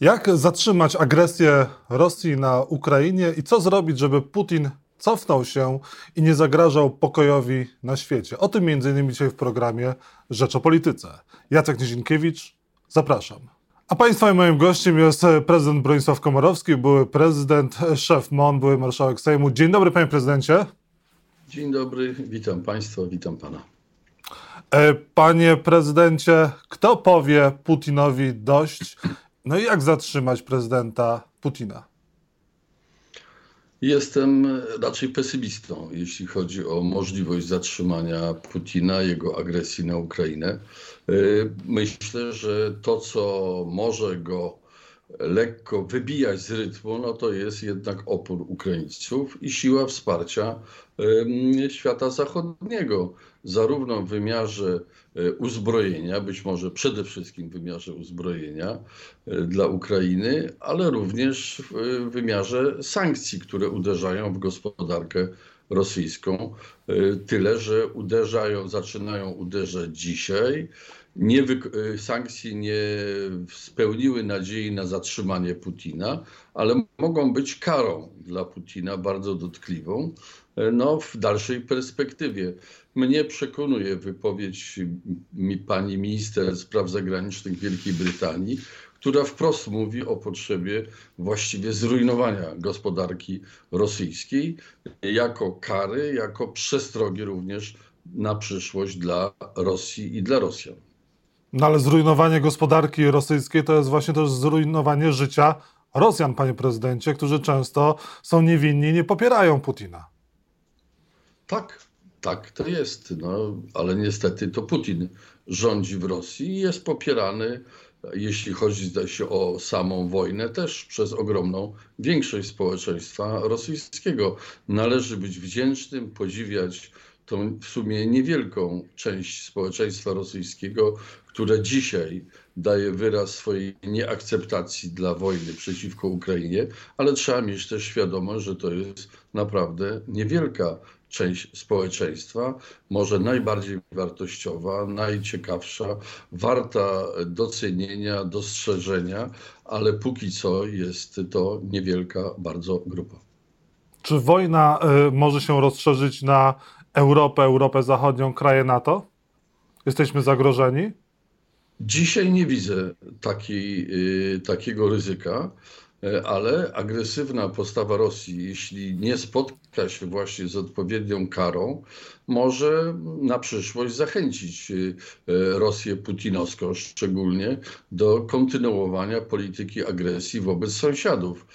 Jak zatrzymać agresję Rosji na Ukrainie i co zrobić, żeby Putin cofnął się i nie zagrażał pokojowi na świecie? O tym między innymi dzisiaj w programie Rzecz o Polityce. Jacek Nizinkiewicz, zapraszam. A Państwa i moim gościem jest prezydent Bronisław Komorowski, były prezydent, szef MON, były marszałek Sejmu. Dzień dobry, panie prezydencie. Dzień dobry, witam państwa, witam pana. E, panie prezydencie, kto powie Putinowi dość no i jak zatrzymać prezydenta Putina? Jestem raczej pesymistą, jeśli chodzi o możliwość zatrzymania Putina, jego agresji na Ukrainę. Y, myślę, że to, co może go lekko wybijać z rytmu, no to jest jednak opór Ukraińców i siła wsparcia świata zachodniego, zarówno w wymiarze uzbrojenia, być może przede wszystkim w wymiarze uzbrojenia e, dla Ukrainy, ale również w wymiarze sankcji, które uderzają w gospodarkę rosyjską. E, tyle, że uderzają, zaczynają uderzać dzisiaj nie sankcje nie spełniły nadziei na zatrzymanie Putina, ale mogą być karą dla Putina bardzo dotkliwą e, no, w dalszej perspektywie. Mnie przekonuje wypowiedź mi pani minister spraw zagranicznych Wielkiej Brytanii, która wprost mówi o potrzebie właściwie zrujnowania gospodarki rosyjskiej jako kary, jako przestrogi również na przyszłość dla Rosji i dla Rosjan. No ale zrujnowanie gospodarki rosyjskiej to jest właśnie też zrujnowanie życia Rosjan, panie prezydencie, którzy często są niewinni i nie popierają Putina. Tak, tak to jest, no, ale niestety to Putin rządzi w Rosji i jest popierany, jeśli chodzi się o samą wojnę, też przez ogromną większość społeczeństwa rosyjskiego. Należy być wdzięcznym, podziwiać tą w sumie niewielką część społeczeństwa rosyjskiego, które dzisiaj daje wyraz swojej nieakceptacji dla wojny przeciwko Ukrainie, ale trzeba mieć też świadomość, że to jest naprawdę niewielka część społeczeństwa, może najbardziej wartościowa, najciekawsza, warta docenienia, dostrzeżenia, ale póki co jest to niewielka bardzo grupa. Czy wojna y, może się rozszerzyć na Europę, Europę Zachodnią, kraje NATO? Jesteśmy zagrożeni? Dzisiaj nie widzę takiej, y, takiego ryzyka, ale agresywna postawa Rosji, jeśli nie spotka się właśnie z odpowiednią karą, może na przyszłość zachęcić y, Rosję putinowską szczególnie do kontynuowania polityki agresji wobec sąsiadów.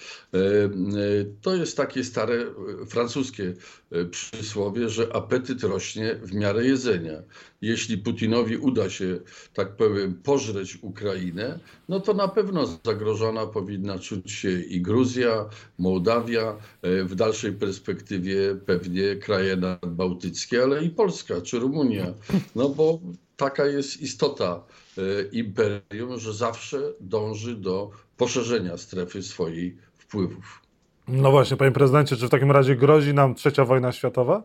To jest takie stare francuskie przysłowie, że apetyt rośnie w miarę jedzenia jeśli Putinowi uda się, tak powiem, pożreć Ukrainę, no to na pewno zagrożona powinna czuć i Gruzja, Mołdawia, e, w dalszej perspektywie pewnie kraje nadbałtyckie, ale i Polska czy Rumunia. No bo taka jest istota e, imperium, że zawsze dąży do poszerzenia strefy swojej wpływów. No właśnie, panie prezydencie, czy w takim razie grozi nam trzecia wojna światowa?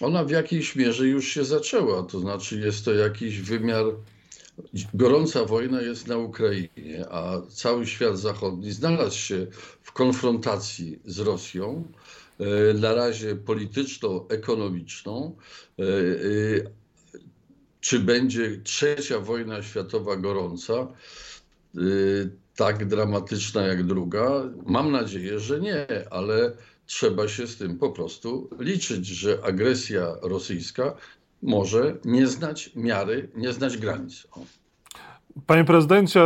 ona w jakiejś mierze już się zaczęła. To znaczy, jest to jakiś wymiar. Gorąca wojna jest na Ukrainie, a cały świat zachodni znalazł się w konfrontacji z Rosją, e, na razie polityczno-ekonomiczną. E, e, czy będzie trzecia wojna światowa gorąca, tak dramatyczna jak druga? Mam nadzieję, że nie, ale trzeba się z tym po prostu liczyć, że agresja rosyjska może nie znać miary, nie znać granic. O. Panie prezydencie,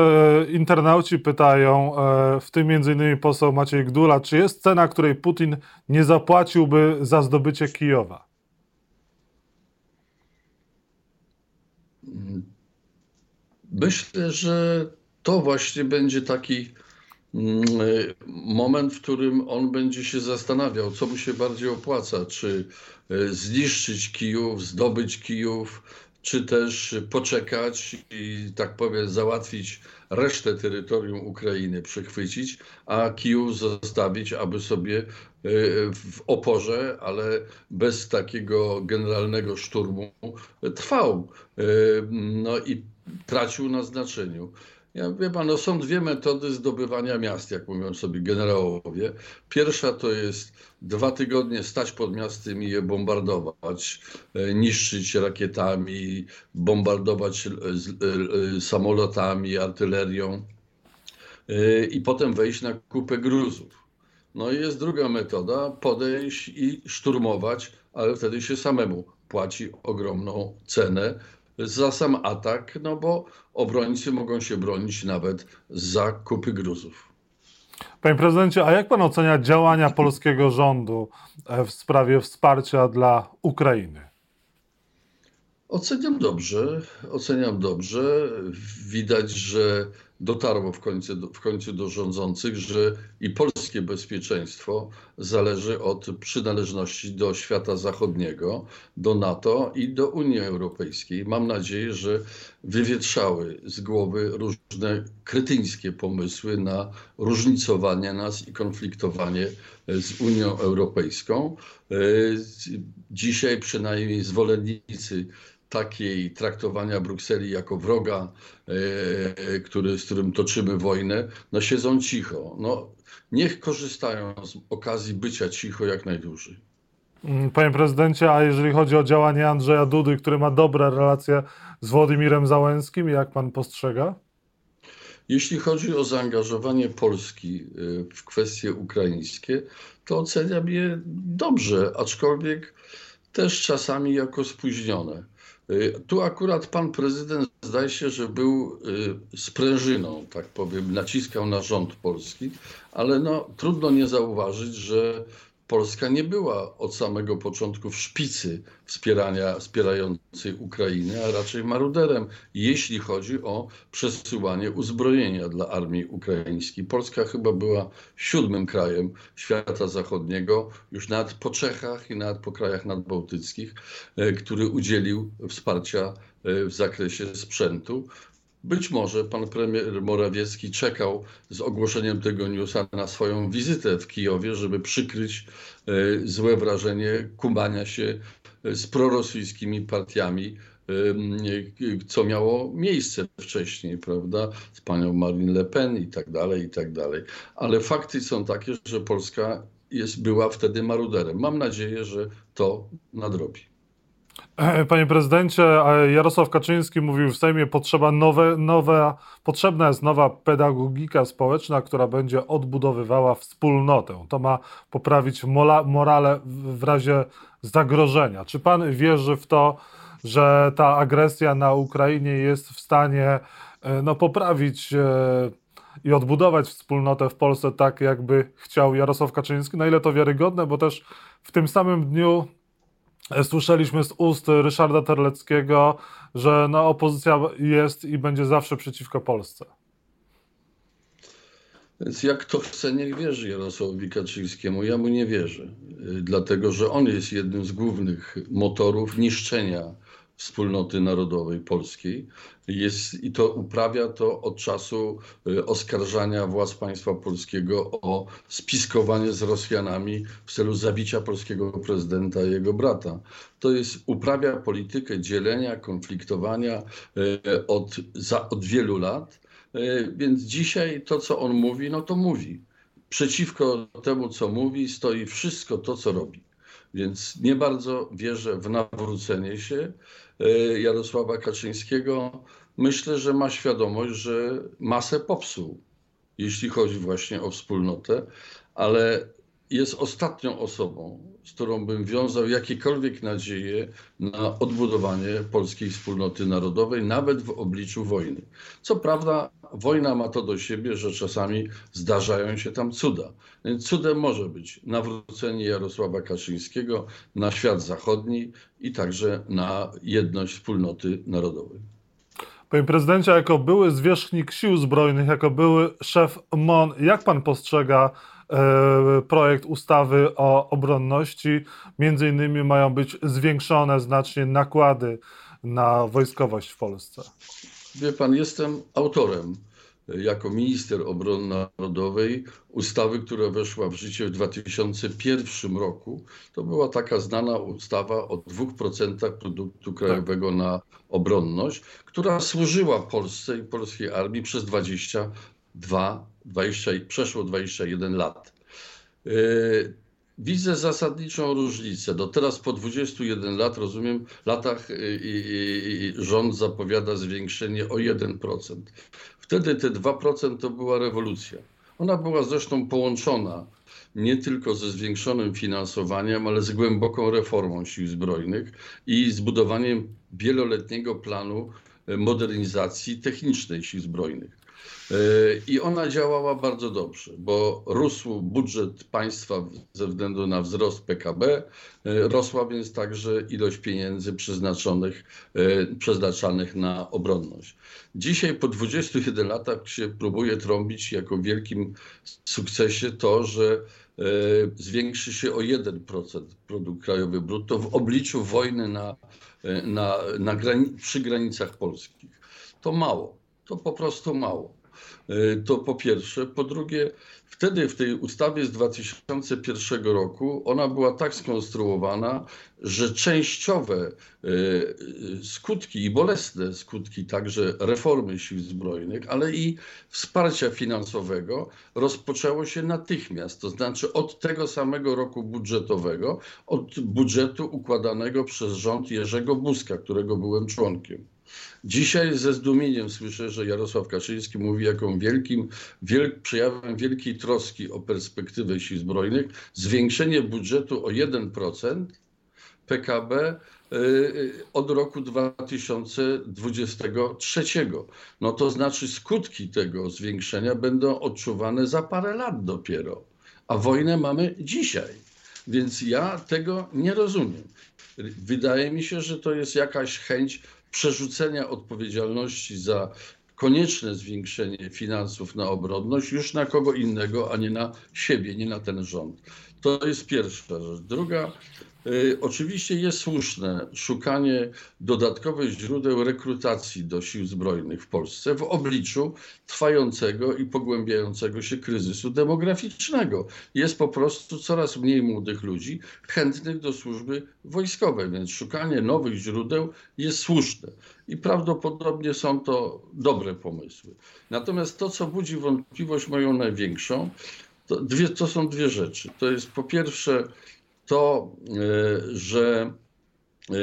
internauci pytają, e, w tym innymi poseł Maciej Gdula, czy jest cena, której Putin nie zapłaciłby za zdobycie Kijowa? Myślę, że to właśnie będzie taki moment, w którym on będzie się zastanawiał, co mu się bardziej opłaca, czy e, zniszczyć Kijów, zdobyć Kijów, czy też poczekać i tak powiem załatwić resztę terytorium Ukrainy, przechwycić, a Kijów zostawić, aby sobie e, w oporze, ale bez takiego generalnego szturmu trwał. No i tracił na znaczeniu. Ja, wie pan, no są dwie metody zdobywania miast, jak mówią sobie generałowie. Pierwsza to jest dwa tygodnie stać pod miastem i je bombardować, e, niszczyć rakietami, bombardować e, e, samolotami, artylerią i potem wejść na kupę gruzów. No i jest druga metoda, podejść i szturmować, ale wtedy się samemu płaci ogromną cenę za sam atak, no bo obrońcy mogą się bronić nawet za kupy gruzów. Panie prezydencie, a jak pan ocenia działania polskiego rządu e, w sprawie wsparcia dla Ukrainy? Oceniam dobrze, oceniam dobrze. Widać, że dotarło w końcu, w końcu do rządzących, że i polskie bezpieczeństwo zależy od przynależności do świata zachodniego, do NATO i do Unii Europejskiej. Mam nadzieję, że wywietrzały z głowy różne kretyńskie pomysły na różnicowanie nas i konfliktowanie z Unią Europejską. E, dzisiaj przynajmniej zwolennicy takiej traktowania Brukseli jako wroga, e, który, z którym toczymy wojnę, no siedzą cicho. No, niech korzystają z okazji bycia cicho jak najdłużej. Mm, panie prezydencie, a jeżeli chodzi o działanie Andrzeja Dudy, który ma dobre relacje z Włodymirem Załęskim, jak pan postrzega? Jeśli chodzi o zaangażowanie Polski e, w kwestie ukraińskie, to oceniam je dobrze, aczkolwiek też czasami jako spóźnione. Y, tu akurat pan prezydent zdaje się, że był y, sprężyną, tak powiem, naciskał na rząd polski, ale no, trudno nie zauważyć, że Polska nie była od samego początku w szpicy wspierania, wspierającej Ukrainę, a raczej maruderem, jeśli chodzi o przesyłanie uzbrojenia dla armii ukraińskiej. Polska chyba była siódmym krajem świata zachodniego, już nawet po Czechach i nawet po krajach nadbałtyckich, e, który udzielił wsparcia e, w zakresie sprzętu. Być może pan premier Morawiecki czekał z ogłoszeniem tego newsa na swoją wizytę w Kijowie, żeby przykryć e, złe wrażenie kumania się e, z prorosyjskimi partiami, e, co miało miejsce wcześniej, prawda, z panią Marine Le Pen i tak dalej, i tak dalej. Ale fakty są takie, że Polska jest, była wtedy maruderem. Mam nadzieję, że to nadrobi. Panie prezydencie, Jarosław Kaczyński mówił w Sejmie, potrzeba nowe, nowe, potrzebna jest nowa pedagogika społeczna, która będzie odbudowywała wspólnotę. To ma poprawić mola, morale w razie zagrożenia. Czy pan wierzy w to, że ta agresja na Ukrainie jest w stanie e, no, poprawić e, i odbudować wspólnotę w Polsce tak, jakby chciał Jarosław Kaczyński? Na ile to wiarygodne, bo też w tym samym dniu Słyszeliśmy z ust Ryszarda Terleckiego, że no, opozycja jest i będzie zawsze przeciwko Polsce. Więc jak to chce, niech wierzy Jarosławowi Kaczyńskiemu. Ja mu nie wierzę, dlatego że on jest jednym z głównych motorów niszczenia wspólnoty narodowej polskiej. Jest, I to uprawia to od czasu y, oskarżania władz państwa polskiego o spiskowanie z Rosjanami w celu zabicia polskiego prezydenta i jego brata. To jest, uprawia politykę dzielenia, konfliktowania y, od, za, od wielu lat. Y, więc dzisiaj to, co on mówi, no to mówi. Przeciwko temu, co mówi, stoi wszystko to, co robi. Więc nie bardzo wierzę w nawrócenie się. E, Jarosława Kaczyńskiego, myślę, że ma świadomość, że masę popsuł, jeśli chodzi właśnie o wspólnotę, ale jest ostatnią osobą, z którą bym wiązał jakiekolwiek nadzieje na odbudowanie polskiej wspólnoty narodowej, nawet w obliczu wojny. Co prawda, wojna ma to do siebie, że czasami zdarzają się tam cuda. Cudem może być nawrócenie Jarosława Kaczyńskiego na świat zachodni i także na jedność wspólnoty narodowej. Panie prezydencie, jako były zwierzchnik sił zbrojnych, jako były szef MON, jak pan postrzega projekt ustawy o obronności? Między innymi mają być zwiększone znacznie nakłady na wojskowość w Polsce. Wie pan, jestem autorem jako minister obrony narodowej ustawy, która weszła w życie w 2001 roku. To była taka znana ustawa o 2% produktu krajowego na obronność, która służyła Polsce i polskiej armii przez 22, 20, przeszło 21 lat. Y, widzę zasadniczą różnicę. Do teraz po 21 lat, rozumiem, latach y, i, i, rząd zapowiada zwiększenie o 1%. Wtedy te 2% to była rewolucja. Ona była zresztą połączona nie tylko ze zwiększonym finansowaniem, ale z głęboką reformą sił zbrojnych i zbudowaniem wieloletniego planu e, modernizacji technicznej sił zbrojnych. E, I ona działała bardzo dobrze, bo rósł budżet państwa ze względu na wzrost PKB, e, rosła więc także ilość pieniędzy przeznaczonych, przeznaczanych na obronność. Dzisiaj po 21 latach się próbuje trąbić jako wielkim sukcesie to, że e, zwiększy się o 1% produkt krajowy brutto w obliczu wojny na, e, na, na przy granicach polskich. To mało, to po prostu mało. E, to po pierwsze. Po drugie, wtedy w tej ustawie z 2001 roku ona była tak skonstruowana, że częściowe e, skutki i bolesne skutki także reformy sił zbrojnych, ale i wsparcia finansowego rozpoczęło się natychmiast, to znaczy od tego samego roku budżetowego, od budżetu układanego przez rząd Jerzego Buzka, którego byłem członkiem. Dzisiaj ze zdumieniem słyszę, że Jarosław Kaczyński mówi, jaką wielkim, wiel, przejawem wielkiej troski o perspektywę sił zbrojnych zwiększenie budżetu o 1% PKB y, y, od roku 2023. No to znaczy skutki tego zwiększenia będą odczuwane za parę lat dopiero, a wojnę mamy dzisiaj. Więc ja tego nie rozumiem. Wydaje mi się, że to jest jakaś chęć przerzucenia odpowiedzialności za konieczne zwiększenie finansów na obronność już na kogo innego, a nie na siebie, nie na ten rząd. To jest pierwsza rzecz. Druga, oczywiście jest słuszne szukanie dodatkowych źródeł rekrutacji do sił zbrojnych w Polsce w obliczu trwającego i pogłębiającego się kryzysu demograficznego. Jest po prostu coraz mniej młodych ludzi chętnych do służby wojskowej, więc szukanie nowych źródeł jest słuszne i prawdopodobnie są to dobre pomysły. Natomiast to, co budzi wątpliwość moją największą, to, dwie, to są dwie rzeczy. To jest po pierwsze to, e, że e,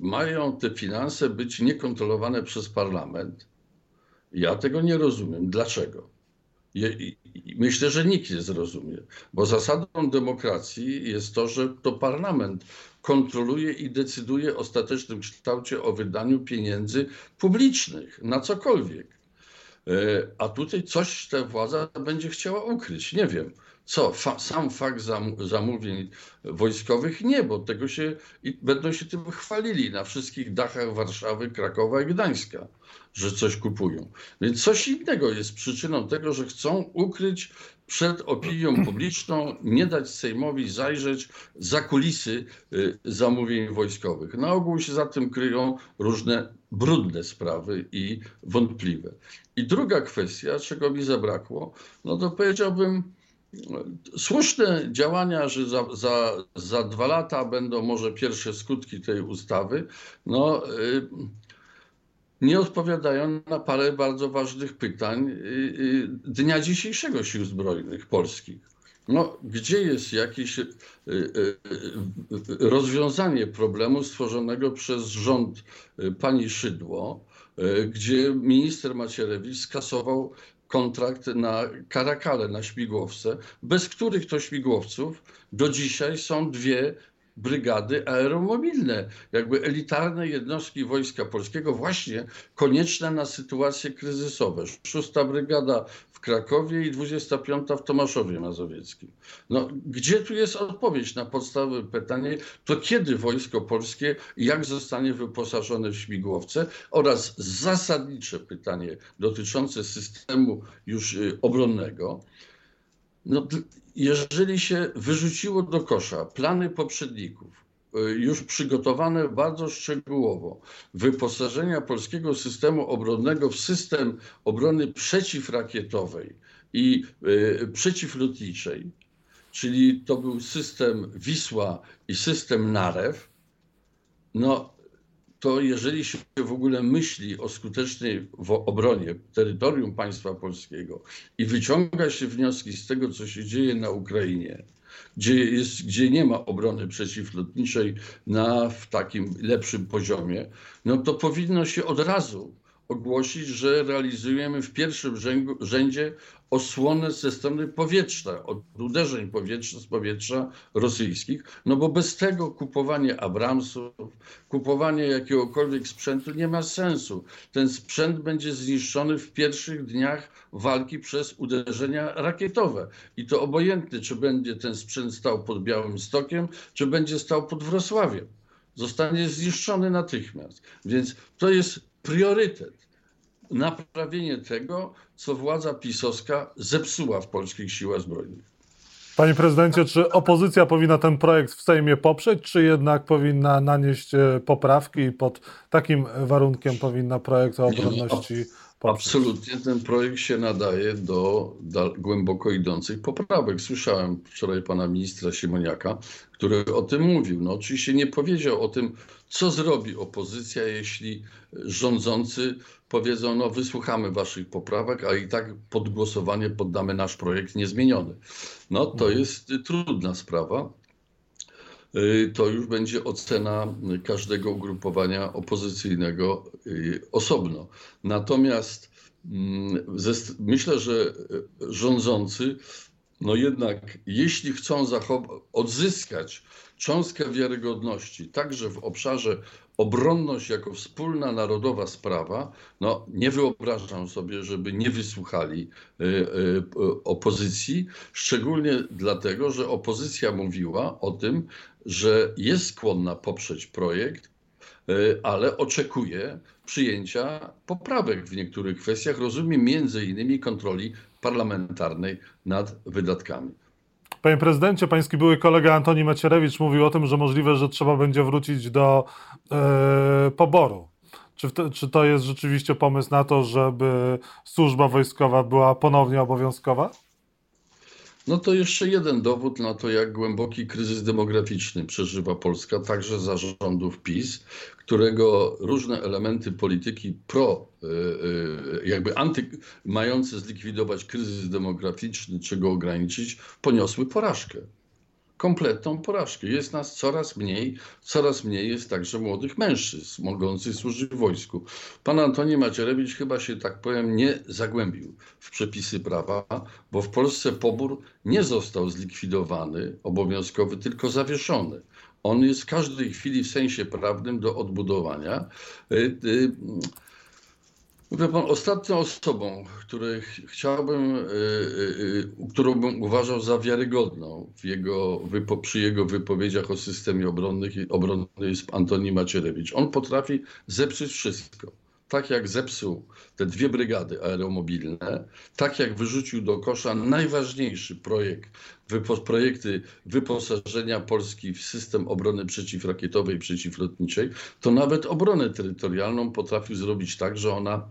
mają te finanse być niekontrolowane przez parlament. Ja tego nie rozumiem. Dlaczego? Myślę, że nikt nie zrozumie, bo zasadą demokracji jest to, że to parlament kontroluje i decyduje o ostatecznym kształcie o wydaniu pieniędzy publicznych na cokolwiek. E, a tutaj coś ta władza będzie chciała ukryć. Nie wiem. Co? Fa sam fakt zam zamówień wojskowych? Nie, bo tego się i będą się tym chwalili na wszystkich dachach Warszawy, Krakowa i Gdańska, że coś kupują. Więc coś innego jest przyczyną tego, że chcą ukryć przed opinią publiczną, nie dać Sejmowi zajrzeć za kulisy y, zamówień wojskowych. Na ogół się za tym kryją różne brudne sprawy i wątpliwe. I druga kwestia, czego mi zabrakło, no to powiedziałbym, słuszne działania, że za, za, za dwa lata będą może pierwsze skutki tej ustawy, no, y, nie odpowiadają na parę bardzo ważnych pytań y, y, dnia dzisiejszego Sił Zbrojnych Polskich. No, gdzie jest jakieś rozwiązanie problemu stworzonego przez rząd pani Szydło, gdzie minister Macierewicz skasował kontrakt na karakale, na śmigłowce, bez których to śmigłowców do dzisiaj są dwie brygady aeromobilne, jakby elitarne jednostki Wojska Polskiego, właśnie konieczne na sytuacje kryzysowe. Szósta brygada w Krakowie i 25 w Tomaszowie Mazowieckim. No, gdzie tu jest odpowiedź na podstawowe pytanie, to kiedy Wojsko Polskie, jak zostanie wyposażone w śmigłowce oraz zasadnicze pytanie dotyczące systemu już y, obronnego. No, jeżeli się wyrzuciło do kosza plany poprzedników, już przygotowane bardzo szczegółowo wyposażenia polskiego systemu obronnego w system obrony przeciwrakietowej i przeciwlotniczej, czyli to był system Wisła i system Narew, no to jeżeli się w ogóle myśli o skutecznej obronie terytorium państwa polskiego i wyciąga się wnioski z tego, co się dzieje na Ukrainie, gdzie, jest, gdzie nie ma obrony przeciwlotniczej na w takim lepszym poziomie, no to powinno się od razu ogłosić, że realizujemy w pierwszym rzędzie osłonę ze strony powietrza, od uderzeń powietrza, z powietrza rosyjskich, no bo bez tego kupowanie Abramsów, kupowanie jakiegokolwiek sprzętu nie ma sensu. Ten sprzęt będzie zniszczony w pierwszych dniach walki przez uderzenia rakietowe. I to obojętne, czy będzie ten sprzęt stał pod Białym Stokiem, czy będzie stał pod Wrocławiem. Zostanie zniszczony natychmiast. Więc to jest priorytet naprawienie tego, co władza pisowska zepsuła w polskich siłach zbrojnych. Panie prezydencie, czy opozycja powinna ten projekt w Sejmie poprzeć, czy jednak powinna nanieść e, poprawki i pod takim warunkiem powinna projekt o obronności poprzeć? Absolutnie ten projekt się nadaje do, do głęboko idących poprawek. Słyszałem wczoraj pana ministra Siemoniaka, który o tym mówił. No oczywiście nie powiedział o tym, co zrobi opozycja, jeśli rządzący powiedzą, no wysłuchamy waszych poprawek, a i tak pod głosowanie poddamy nasz projekt niezmieniony. No to mhm. jest trudna sprawa. Y, to już będzie ocena każdego ugrupowania opozycyjnego y, osobno. Natomiast mm, myślę, że rządzący, no jednak, jeśli chcą odzyskać cząstkę wiarygodności, także w obszarze obronność jako wspólna narodowa sprawa, no nie wyobrażam sobie, żeby nie wysłuchali y, y, opozycji, szczególnie dlatego, że opozycja mówiła o tym, że jest skłonna poprzeć projekt, y, ale oczekuje przyjęcia poprawek w niektórych kwestiach, rozumiem między innymi kontroli parlamentarnej nad wydatkami. Panie prezydencie, pański były kolega Antoni Macierewicz mówił o tym, że możliwe, że trzeba będzie wrócić do e, poboru. Czy, te, czy to jest rzeczywiście pomysł na to, żeby służba wojskowa była ponownie obowiązkowa? No to jeszcze jeden dowód na to, jak głęboki kryzys demograficzny przeżywa Polska, także za rządów PiS, którego różne elementy polityki pro, y, y, jakby anty, mające zlikwidować kryzys demograficzny, czy go ograniczyć, poniosły porażkę kompletną porażkę. Jest nas coraz mniej, coraz mniej jest także młodych mężczyzn mogących służyć w wojsku. Pan Antoni Macierewicz chyba się, tak powiem, nie zagłębił w przepisy prawa, bo w Polsce pobór nie został zlikwidowany, obowiązkowy, tylko zawieszony. On jest w każdej chwili w sensie prawnym do odbudowania. Y, y, Pan, ostatnią osobą, której chciałbym, y, y, y, którą bym uważał za wiarygodną w jego, przy jego wypowiedziach o systemie obronnym, obronnym jest Antoni Macierewicz. On potrafi zepsuć wszystko. Tak jak zepsuł te dwie brygady aeromobilne, tak jak wyrzucił do kosza najważniejszy projekt, wypo, projekty wyposażenia Polski w system obrony przeciwrakietowej przeciwlotniczej, to nawet obronę terytorialną potrafił zrobić tak, że ona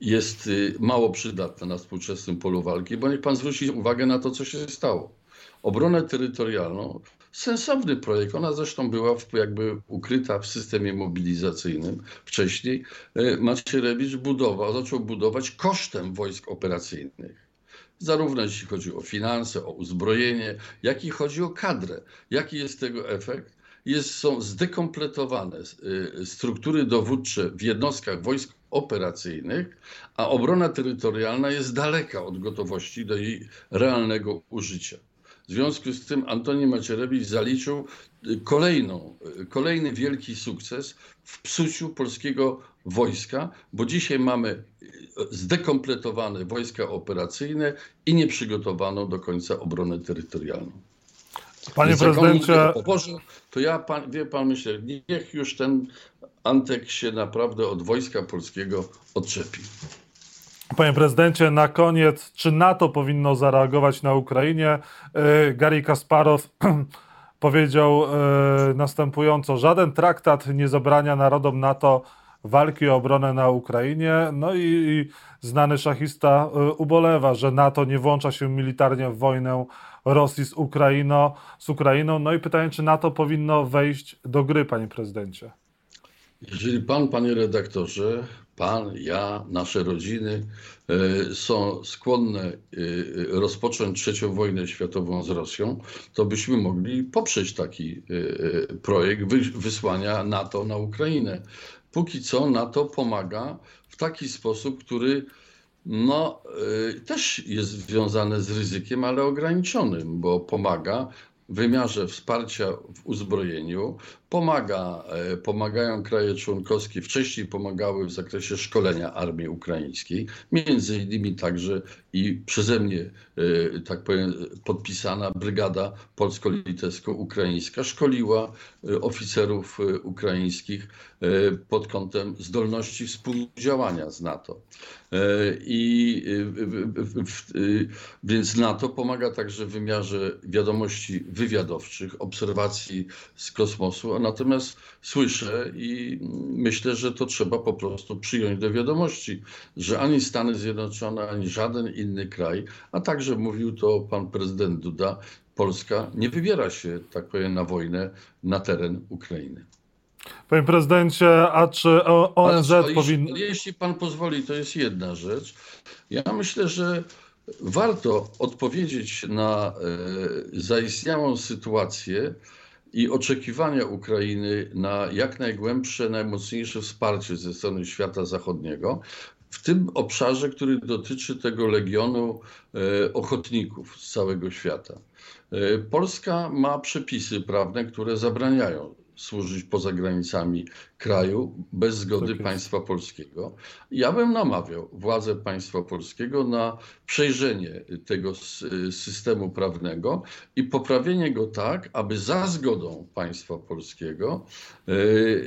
jest y, mało przydatna na współczesnym polu walki, bo niech pan zwróci uwagę na to, co się stało. Obronę terytorialną, sensowny projekt, ona zresztą była jakby ukryta w systemie mobilizacyjnym wcześniej. Y, Macierewicz budował, zaczął budować kosztem wojsk operacyjnych zarówno jeśli chodzi o finanse, o uzbrojenie, jak i chodzi o kadrę. Jaki jest tego efekt? Jest, są zdekompletowane y, struktury dowódcze w jednostkach wojsk operacyjnych, a obrona terytorialna jest daleka od gotowości do jej realnego użycia. W związku z tym Antoni Macierewicz zaliczył y, kolejną, y, kolejny wielki sukces w psuciu polskiego wojska, bo dzisiaj mamy y, zdekompletowane wojska operacyjne i nieprzygotowaną do końca obronę terytorialną. Panie Więc prezydencie. Poborze, to ja, pan, wie pan, myślę, niech już ten Antek się naprawdę od wojska polskiego odczepi. Panie prezydencie, na koniec, czy NATO powinno zareagować na Ukrainie? Y, Gary Kasparow powiedział e, następująco: Żaden traktat nie zabrania narodom NATO walki o obronę na Ukrainie. No i, znany szachista e, ubolewa, że NATO nie włącza się militarnie w wojnę Rosji z. Z Ukrainą. No i pytanie, czy NATO powinno wejść do gry, panie prezydencie? Jeżeli pan, panie redaktorze, pan, ja, nasze rodziny e, są skłonne e, rozpocząć trzecią wojnę światową z Rosją, to byśmy mogli poprzeć taki projekt wysłania NATO na Ukrainę. Póki co NATO pomaga w taki sposób, który no, też jest związany z ryzykiem, ale ograniczonym, bo pomaga w wymiarze wsparcia w uzbrojeniu, pomaga, e, pomagają kraje członkowskie, wcześniej pomagały w zakresie szkolenia armii ukraińskiej, między innymi także i przeze mnie, e, tak powiem, podpisana brygada polsko-litewsko-ukraińska szkoliła e, oficerów ukraińskich pod kątem zdolności współdziałania z NATO. I więc NATO pomaga także w wymiarze wiadomości wywiadowczych, obserwacji z kosmosu, natomiast słyszę i myślę, że to trzeba po prostu przyjąć do wiadomości, że ani Stany Zjednoczone, ani żaden inny kraj, a także mówił to pan prezydent Duda, Polska nie wybiera się, tak powiem, na wojnę na teren Ukrainy. Panie prezydencie, a czy ONZ powinien. Jeśli, jeśli pan pozwoli, to jest jedna rzecz. Ja myślę, że warto odpowiedzieć na e, zaistniałą sytuację i oczekiwania Ukrainy na jak najgłębsze, najmocniejsze wsparcie ze strony świata zachodniego, w tym obszarze, który dotyczy tego legionu e, ochotników z całego świata. E, Polska ma przepisy prawne, które zabraniają służyć poza granicami kraju bez zgody tak państwa polskiego. Ja bym namawiał władze państwa polskiego na przejrzenie tego systemu prawnego i poprawienie go tak, aby za zgodą państwa polskiego e,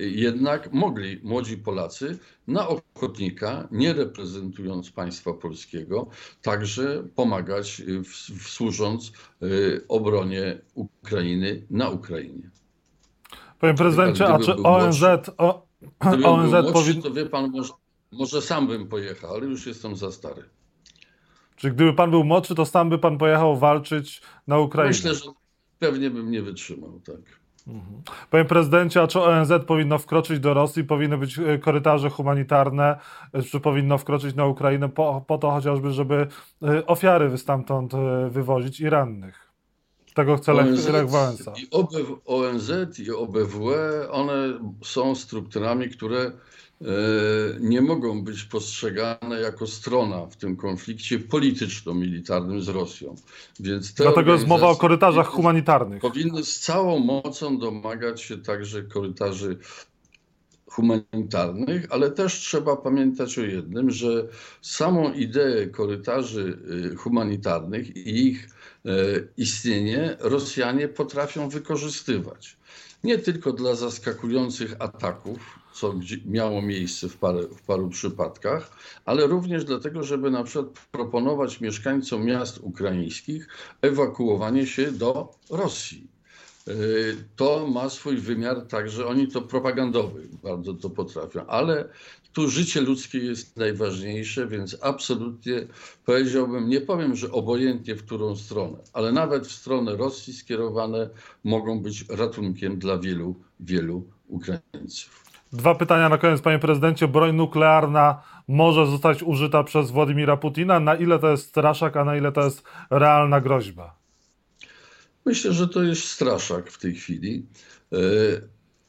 jednak mogli młodzi Polacy na ochotnika, nie reprezentując państwa polskiego, także pomagać w, w służąc e, obronie Ukrainy na Ukrainie. Panie prezydencie, a czy ONZ, o, ONZ powinien... To wie pan, może, może sam bym pojechał, ale już jestem za stary. Czy gdyby pan był młodszy, to sam by pan pojechał walczyć na Ukrainę? Myślę, że pewnie bym nie wytrzymał, tak. Mhm. Panie prezydencie, a czy ONZ powinno wkroczyć do Rosji, powinny być e, korytarze humanitarne, e, czy powinno wkroczyć na Ukrainę po, po to chociażby, żeby e, ofiary stamtąd wywozić i rannych? Tego chce ONZ, Wałęsa. I ONZ i OBWE, one są strukturami, które e, nie mogą być postrzegane jako strona w tym konflikcie polityczno-militarnym z Rosją. Więc Dlatego jest mowa o korytarzach humanitarnych. Powinny z całą mocą domagać się także korytarzy humanitarnych, ale też trzeba pamiętać o jednym, że samą ideę korytarzy y, humanitarnych i ich e, istnienie Rosjanie potrafią wykorzystywać. Nie tylko dla zaskakujących ataków, co miało miejsce w, parę, w paru przypadkach, ale również dlatego, żeby na przykład proponować mieszkańcom miast ukraińskich ewakuowanie się do Rosji to ma swój wymiar także, oni to propagandowy bardzo to potrafią, ale tu życie ludzkie jest najważniejsze, więc absolutnie powiedziałbym, nie powiem, że obojętnie w którą stronę, ale nawet w stronę Rosji skierowane mogą być ratunkiem dla wielu, wielu Ukraińców. Dwa pytania na koniec, panie prezydencie. Broń nuklearna może zostać użyta przez Władimira Putina. Na ile to jest straszak, a na ile to jest realna groźba? Myślę, że to jest straszak w tej chwili. E,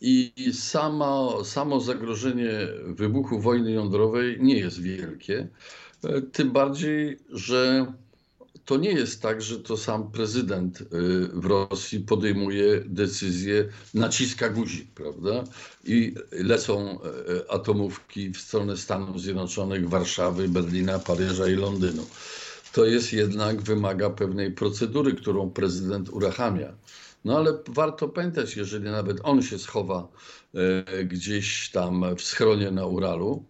I samo, samo zagrożenie wybuchu wojny jądrowej nie jest wielkie. E, tym bardziej, że to nie jest tak, że to sam prezydent e, w Rosji podejmuje decyzję, naciska guzik, prawda? I lecą atomówki w stronę Stanów Zjednoczonych, Warszawy, Berlina, Paryża i Londynu to jest jednak wymaga pewnej procedury, którą prezydent uruchamia. No ale warto pamiętać, jeżeli nawet on się schowa e, gdzieś tam w schronie na Uralu,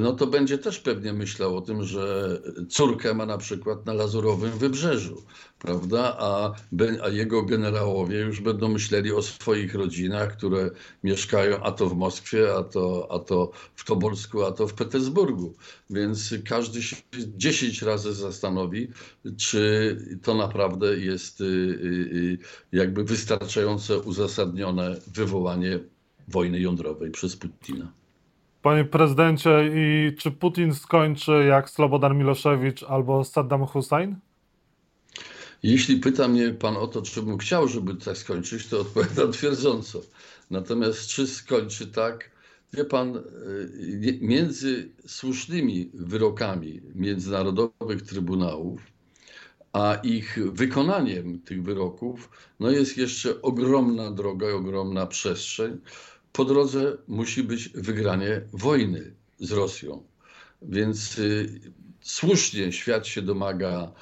no to będzie też pewnie myślał o tym, że córkę ma na przykład na Lazurowym Wybrzeżu, prawda? A, a jego generałowie już będą myśleli o swoich rodzinach, które mieszkają a to w Moskwie, a to, a to w Tobolsku, a to w Petersburgu. Więc każdy się 10 razy zastanowi, czy to naprawdę jest y, y, y, jakby wystarczające uzasadnione wywołanie wojny jądrowej przez Putina. Panie prezydencie, i czy Putin skończy jak Slobodan Miloszewicz albo Saddam Hussein? Jeśli pyta mnie pan o to, czy bym chciał, żeby tak skończyć, to odpowiadam twierdząco. Natomiast czy skończy tak, wie pan, y, między słusznymi wyrokami międzynarodowych trybunałów, a ich wykonaniem tych wyroków, no jest jeszcze ogromna droga i ogromna przestrzeń. Po drodze musi być wygranie wojny z Rosją. Więc y, słusznie świat się domaga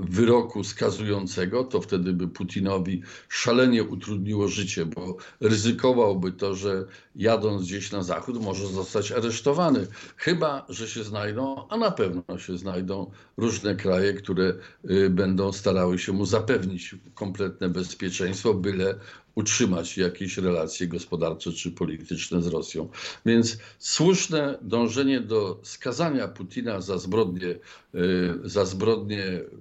wyroku skazującego, to wtedy by Putinowi szalenie utrudniło życie, bo ryzykowałby to, że jadąc gdzieś na zachód może zostać aresztowany. Chyba, że się znajdą, a na pewno się znajdą różne kraje, które y, będą starały się mu zapewnić kompletne bezpieczeństwo, byle utrzymać jakieś relacje gospodarcze czy polityczne z Rosją. Więc słuszne dążenie do skazania Putina za zbrodnie, y, za zbrodnie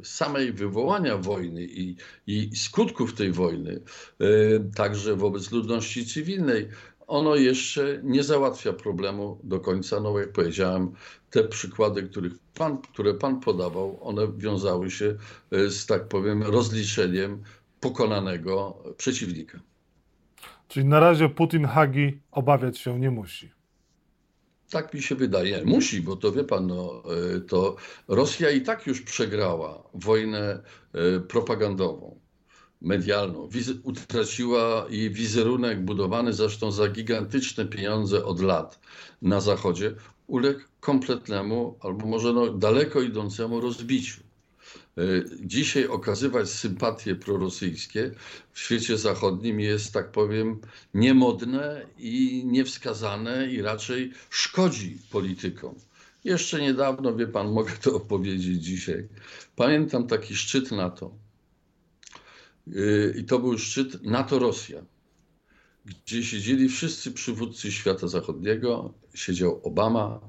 samej wywołania wojny i, i skutków tej wojny, y, także wobec ludności cywilnej, ono jeszcze nie załatwia problemu do końca. No jak powiedziałem, te przykłady, których pan, które pan podawał, one wiązały się y, z, tak powiem, rozliczeniem pokonanego przeciwnika. Czyli na razie Putin Hagi obawiać się nie musi. Tak mi się wydaje. Musi, bo to wie pan, no, e, to Rosja i tak już przegrała wojnę e, propagandową, medialną. utraciła jej wizerunek budowany zresztą za gigantyczne pieniądze od lat na Zachodzie, uległ kompletnemu albo może no, daleko idącemu rozbiciu. E, dzisiaj okazywać sympatie prorosyjskie w świecie zachodnim jest, tak powiem, niemodne i niewskazane i raczej szkodzi politykom. Jeszcze niedawno, wie pan, mogę to opowiedzieć dzisiaj. Pamiętam taki szczyt NATO. E, I to był szczyt NATO-Rosja gdzie siedzieli wszyscy przywódcy świata zachodniego. Siedział Obama,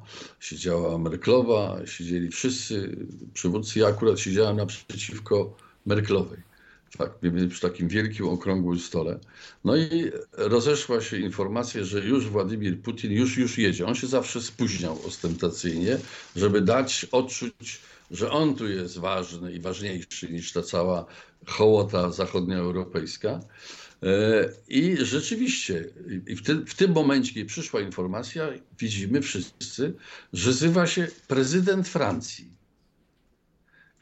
siedziała Merklowa, siedzieli wszyscy przywódcy. Ja akurat siedziałem naprzeciwko Merklowej. Tak, przy takim wielkim, okrągłym stole. No i rozeszła się informacja, że już Władimir Putin już, już jedzie. On się zawsze spóźniał ostentacyjnie, żeby dać odczuć, że on tu jest ważny i ważniejszy niż ta cała hołota zachodnioeuropejska. E, I rzeczywiście, w, tym, w tym momencie, kiedy przyszła informacja, widzimy wszyscy, że zywa się prezydent Francji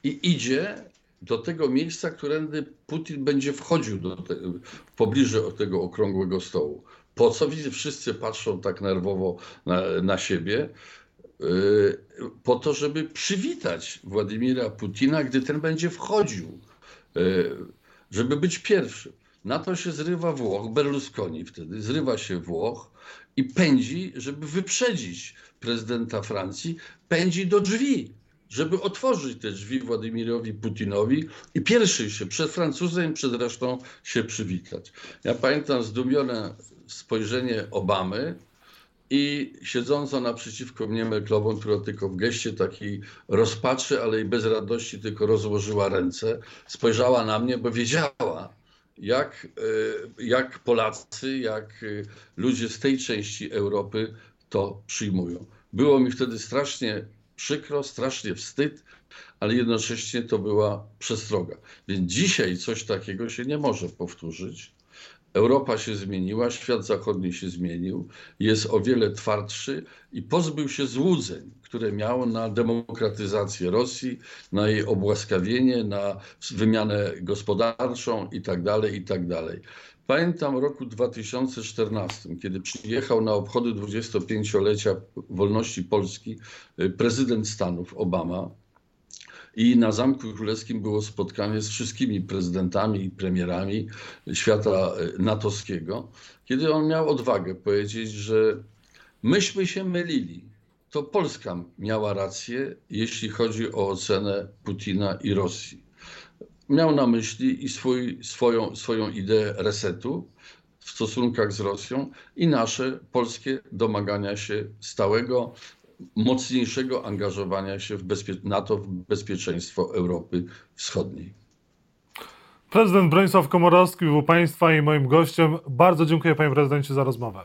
i idzie do tego miejsca, którędy Putin będzie wchodził te, w pobliżu tego okrągłego stołu. Po co widzę, wszyscy patrzą tak nerwowo na, na siebie, e, po to, żeby przywitać Władimira Putina, gdy ten będzie wchodził, e, żeby być pierwszym. Na to się zrywa Włoch, Berlusconi wtedy, zrywa się Włoch i pędzi, żeby wyprzedzić prezydenta Francji, pędzi do drzwi, żeby otworzyć te drzwi Władimirowi Putinowi i pierwszy się przed Francuzem, przed resztą się przywitać. Ja pamiętam zdumione spojrzenie Obamy, i siedząca naprzeciwko mnie Merklową, która tylko w geście takiej rozpaczy, ale i bez radości tylko rozłożyła ręce, spojrzała na mnie, bo wiedziała, jak, e, jak Polacy, jak e, ludzie z tej części Europy to przyjmują. Było mi wtedy strasznie przykro, strasznie wstyd, ale jednocześnie to była przestroga. Więc dzisiaj coś takiego się nie może powtórzyć. Europa się zmieniła, świat zachodni się zmienił, jest o wiele twardszy i pozbył się złudzeń, które miał na demokratyzację Rosji, na jej obłaskawienie, na wymianę gospodarczą itd. Tak itd. Tak Pamiętam roku 2014, kiedy przyjechał na obchody 25-lecia wolności Polski y, prezydent Stanów Obama i na Zamku Królewskim było spotkanie z wszystkimi prezydentami i premierami świata e, natowskiego, kiedy on miał odwagę powiedzieć, że Myśmy się mylili. To Polska miała rację, jeśli chodzi o ocenę Putina i Rosji. Miał na myśli i swój, swoją, swoją ideę resetu w stosunkach z Rosją i nasze polskie domagania się stałego, mocniejszego angażowania się w NATO w bezpieczeństwo Europy Wschodniej. Prezydent Bronisław Komorowski był Państwa i moim gościem. Bardzo dziękuję Panie Prezydencie za rozmowę.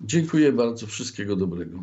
Dziękuję bardzo, wszystkiego dobrego.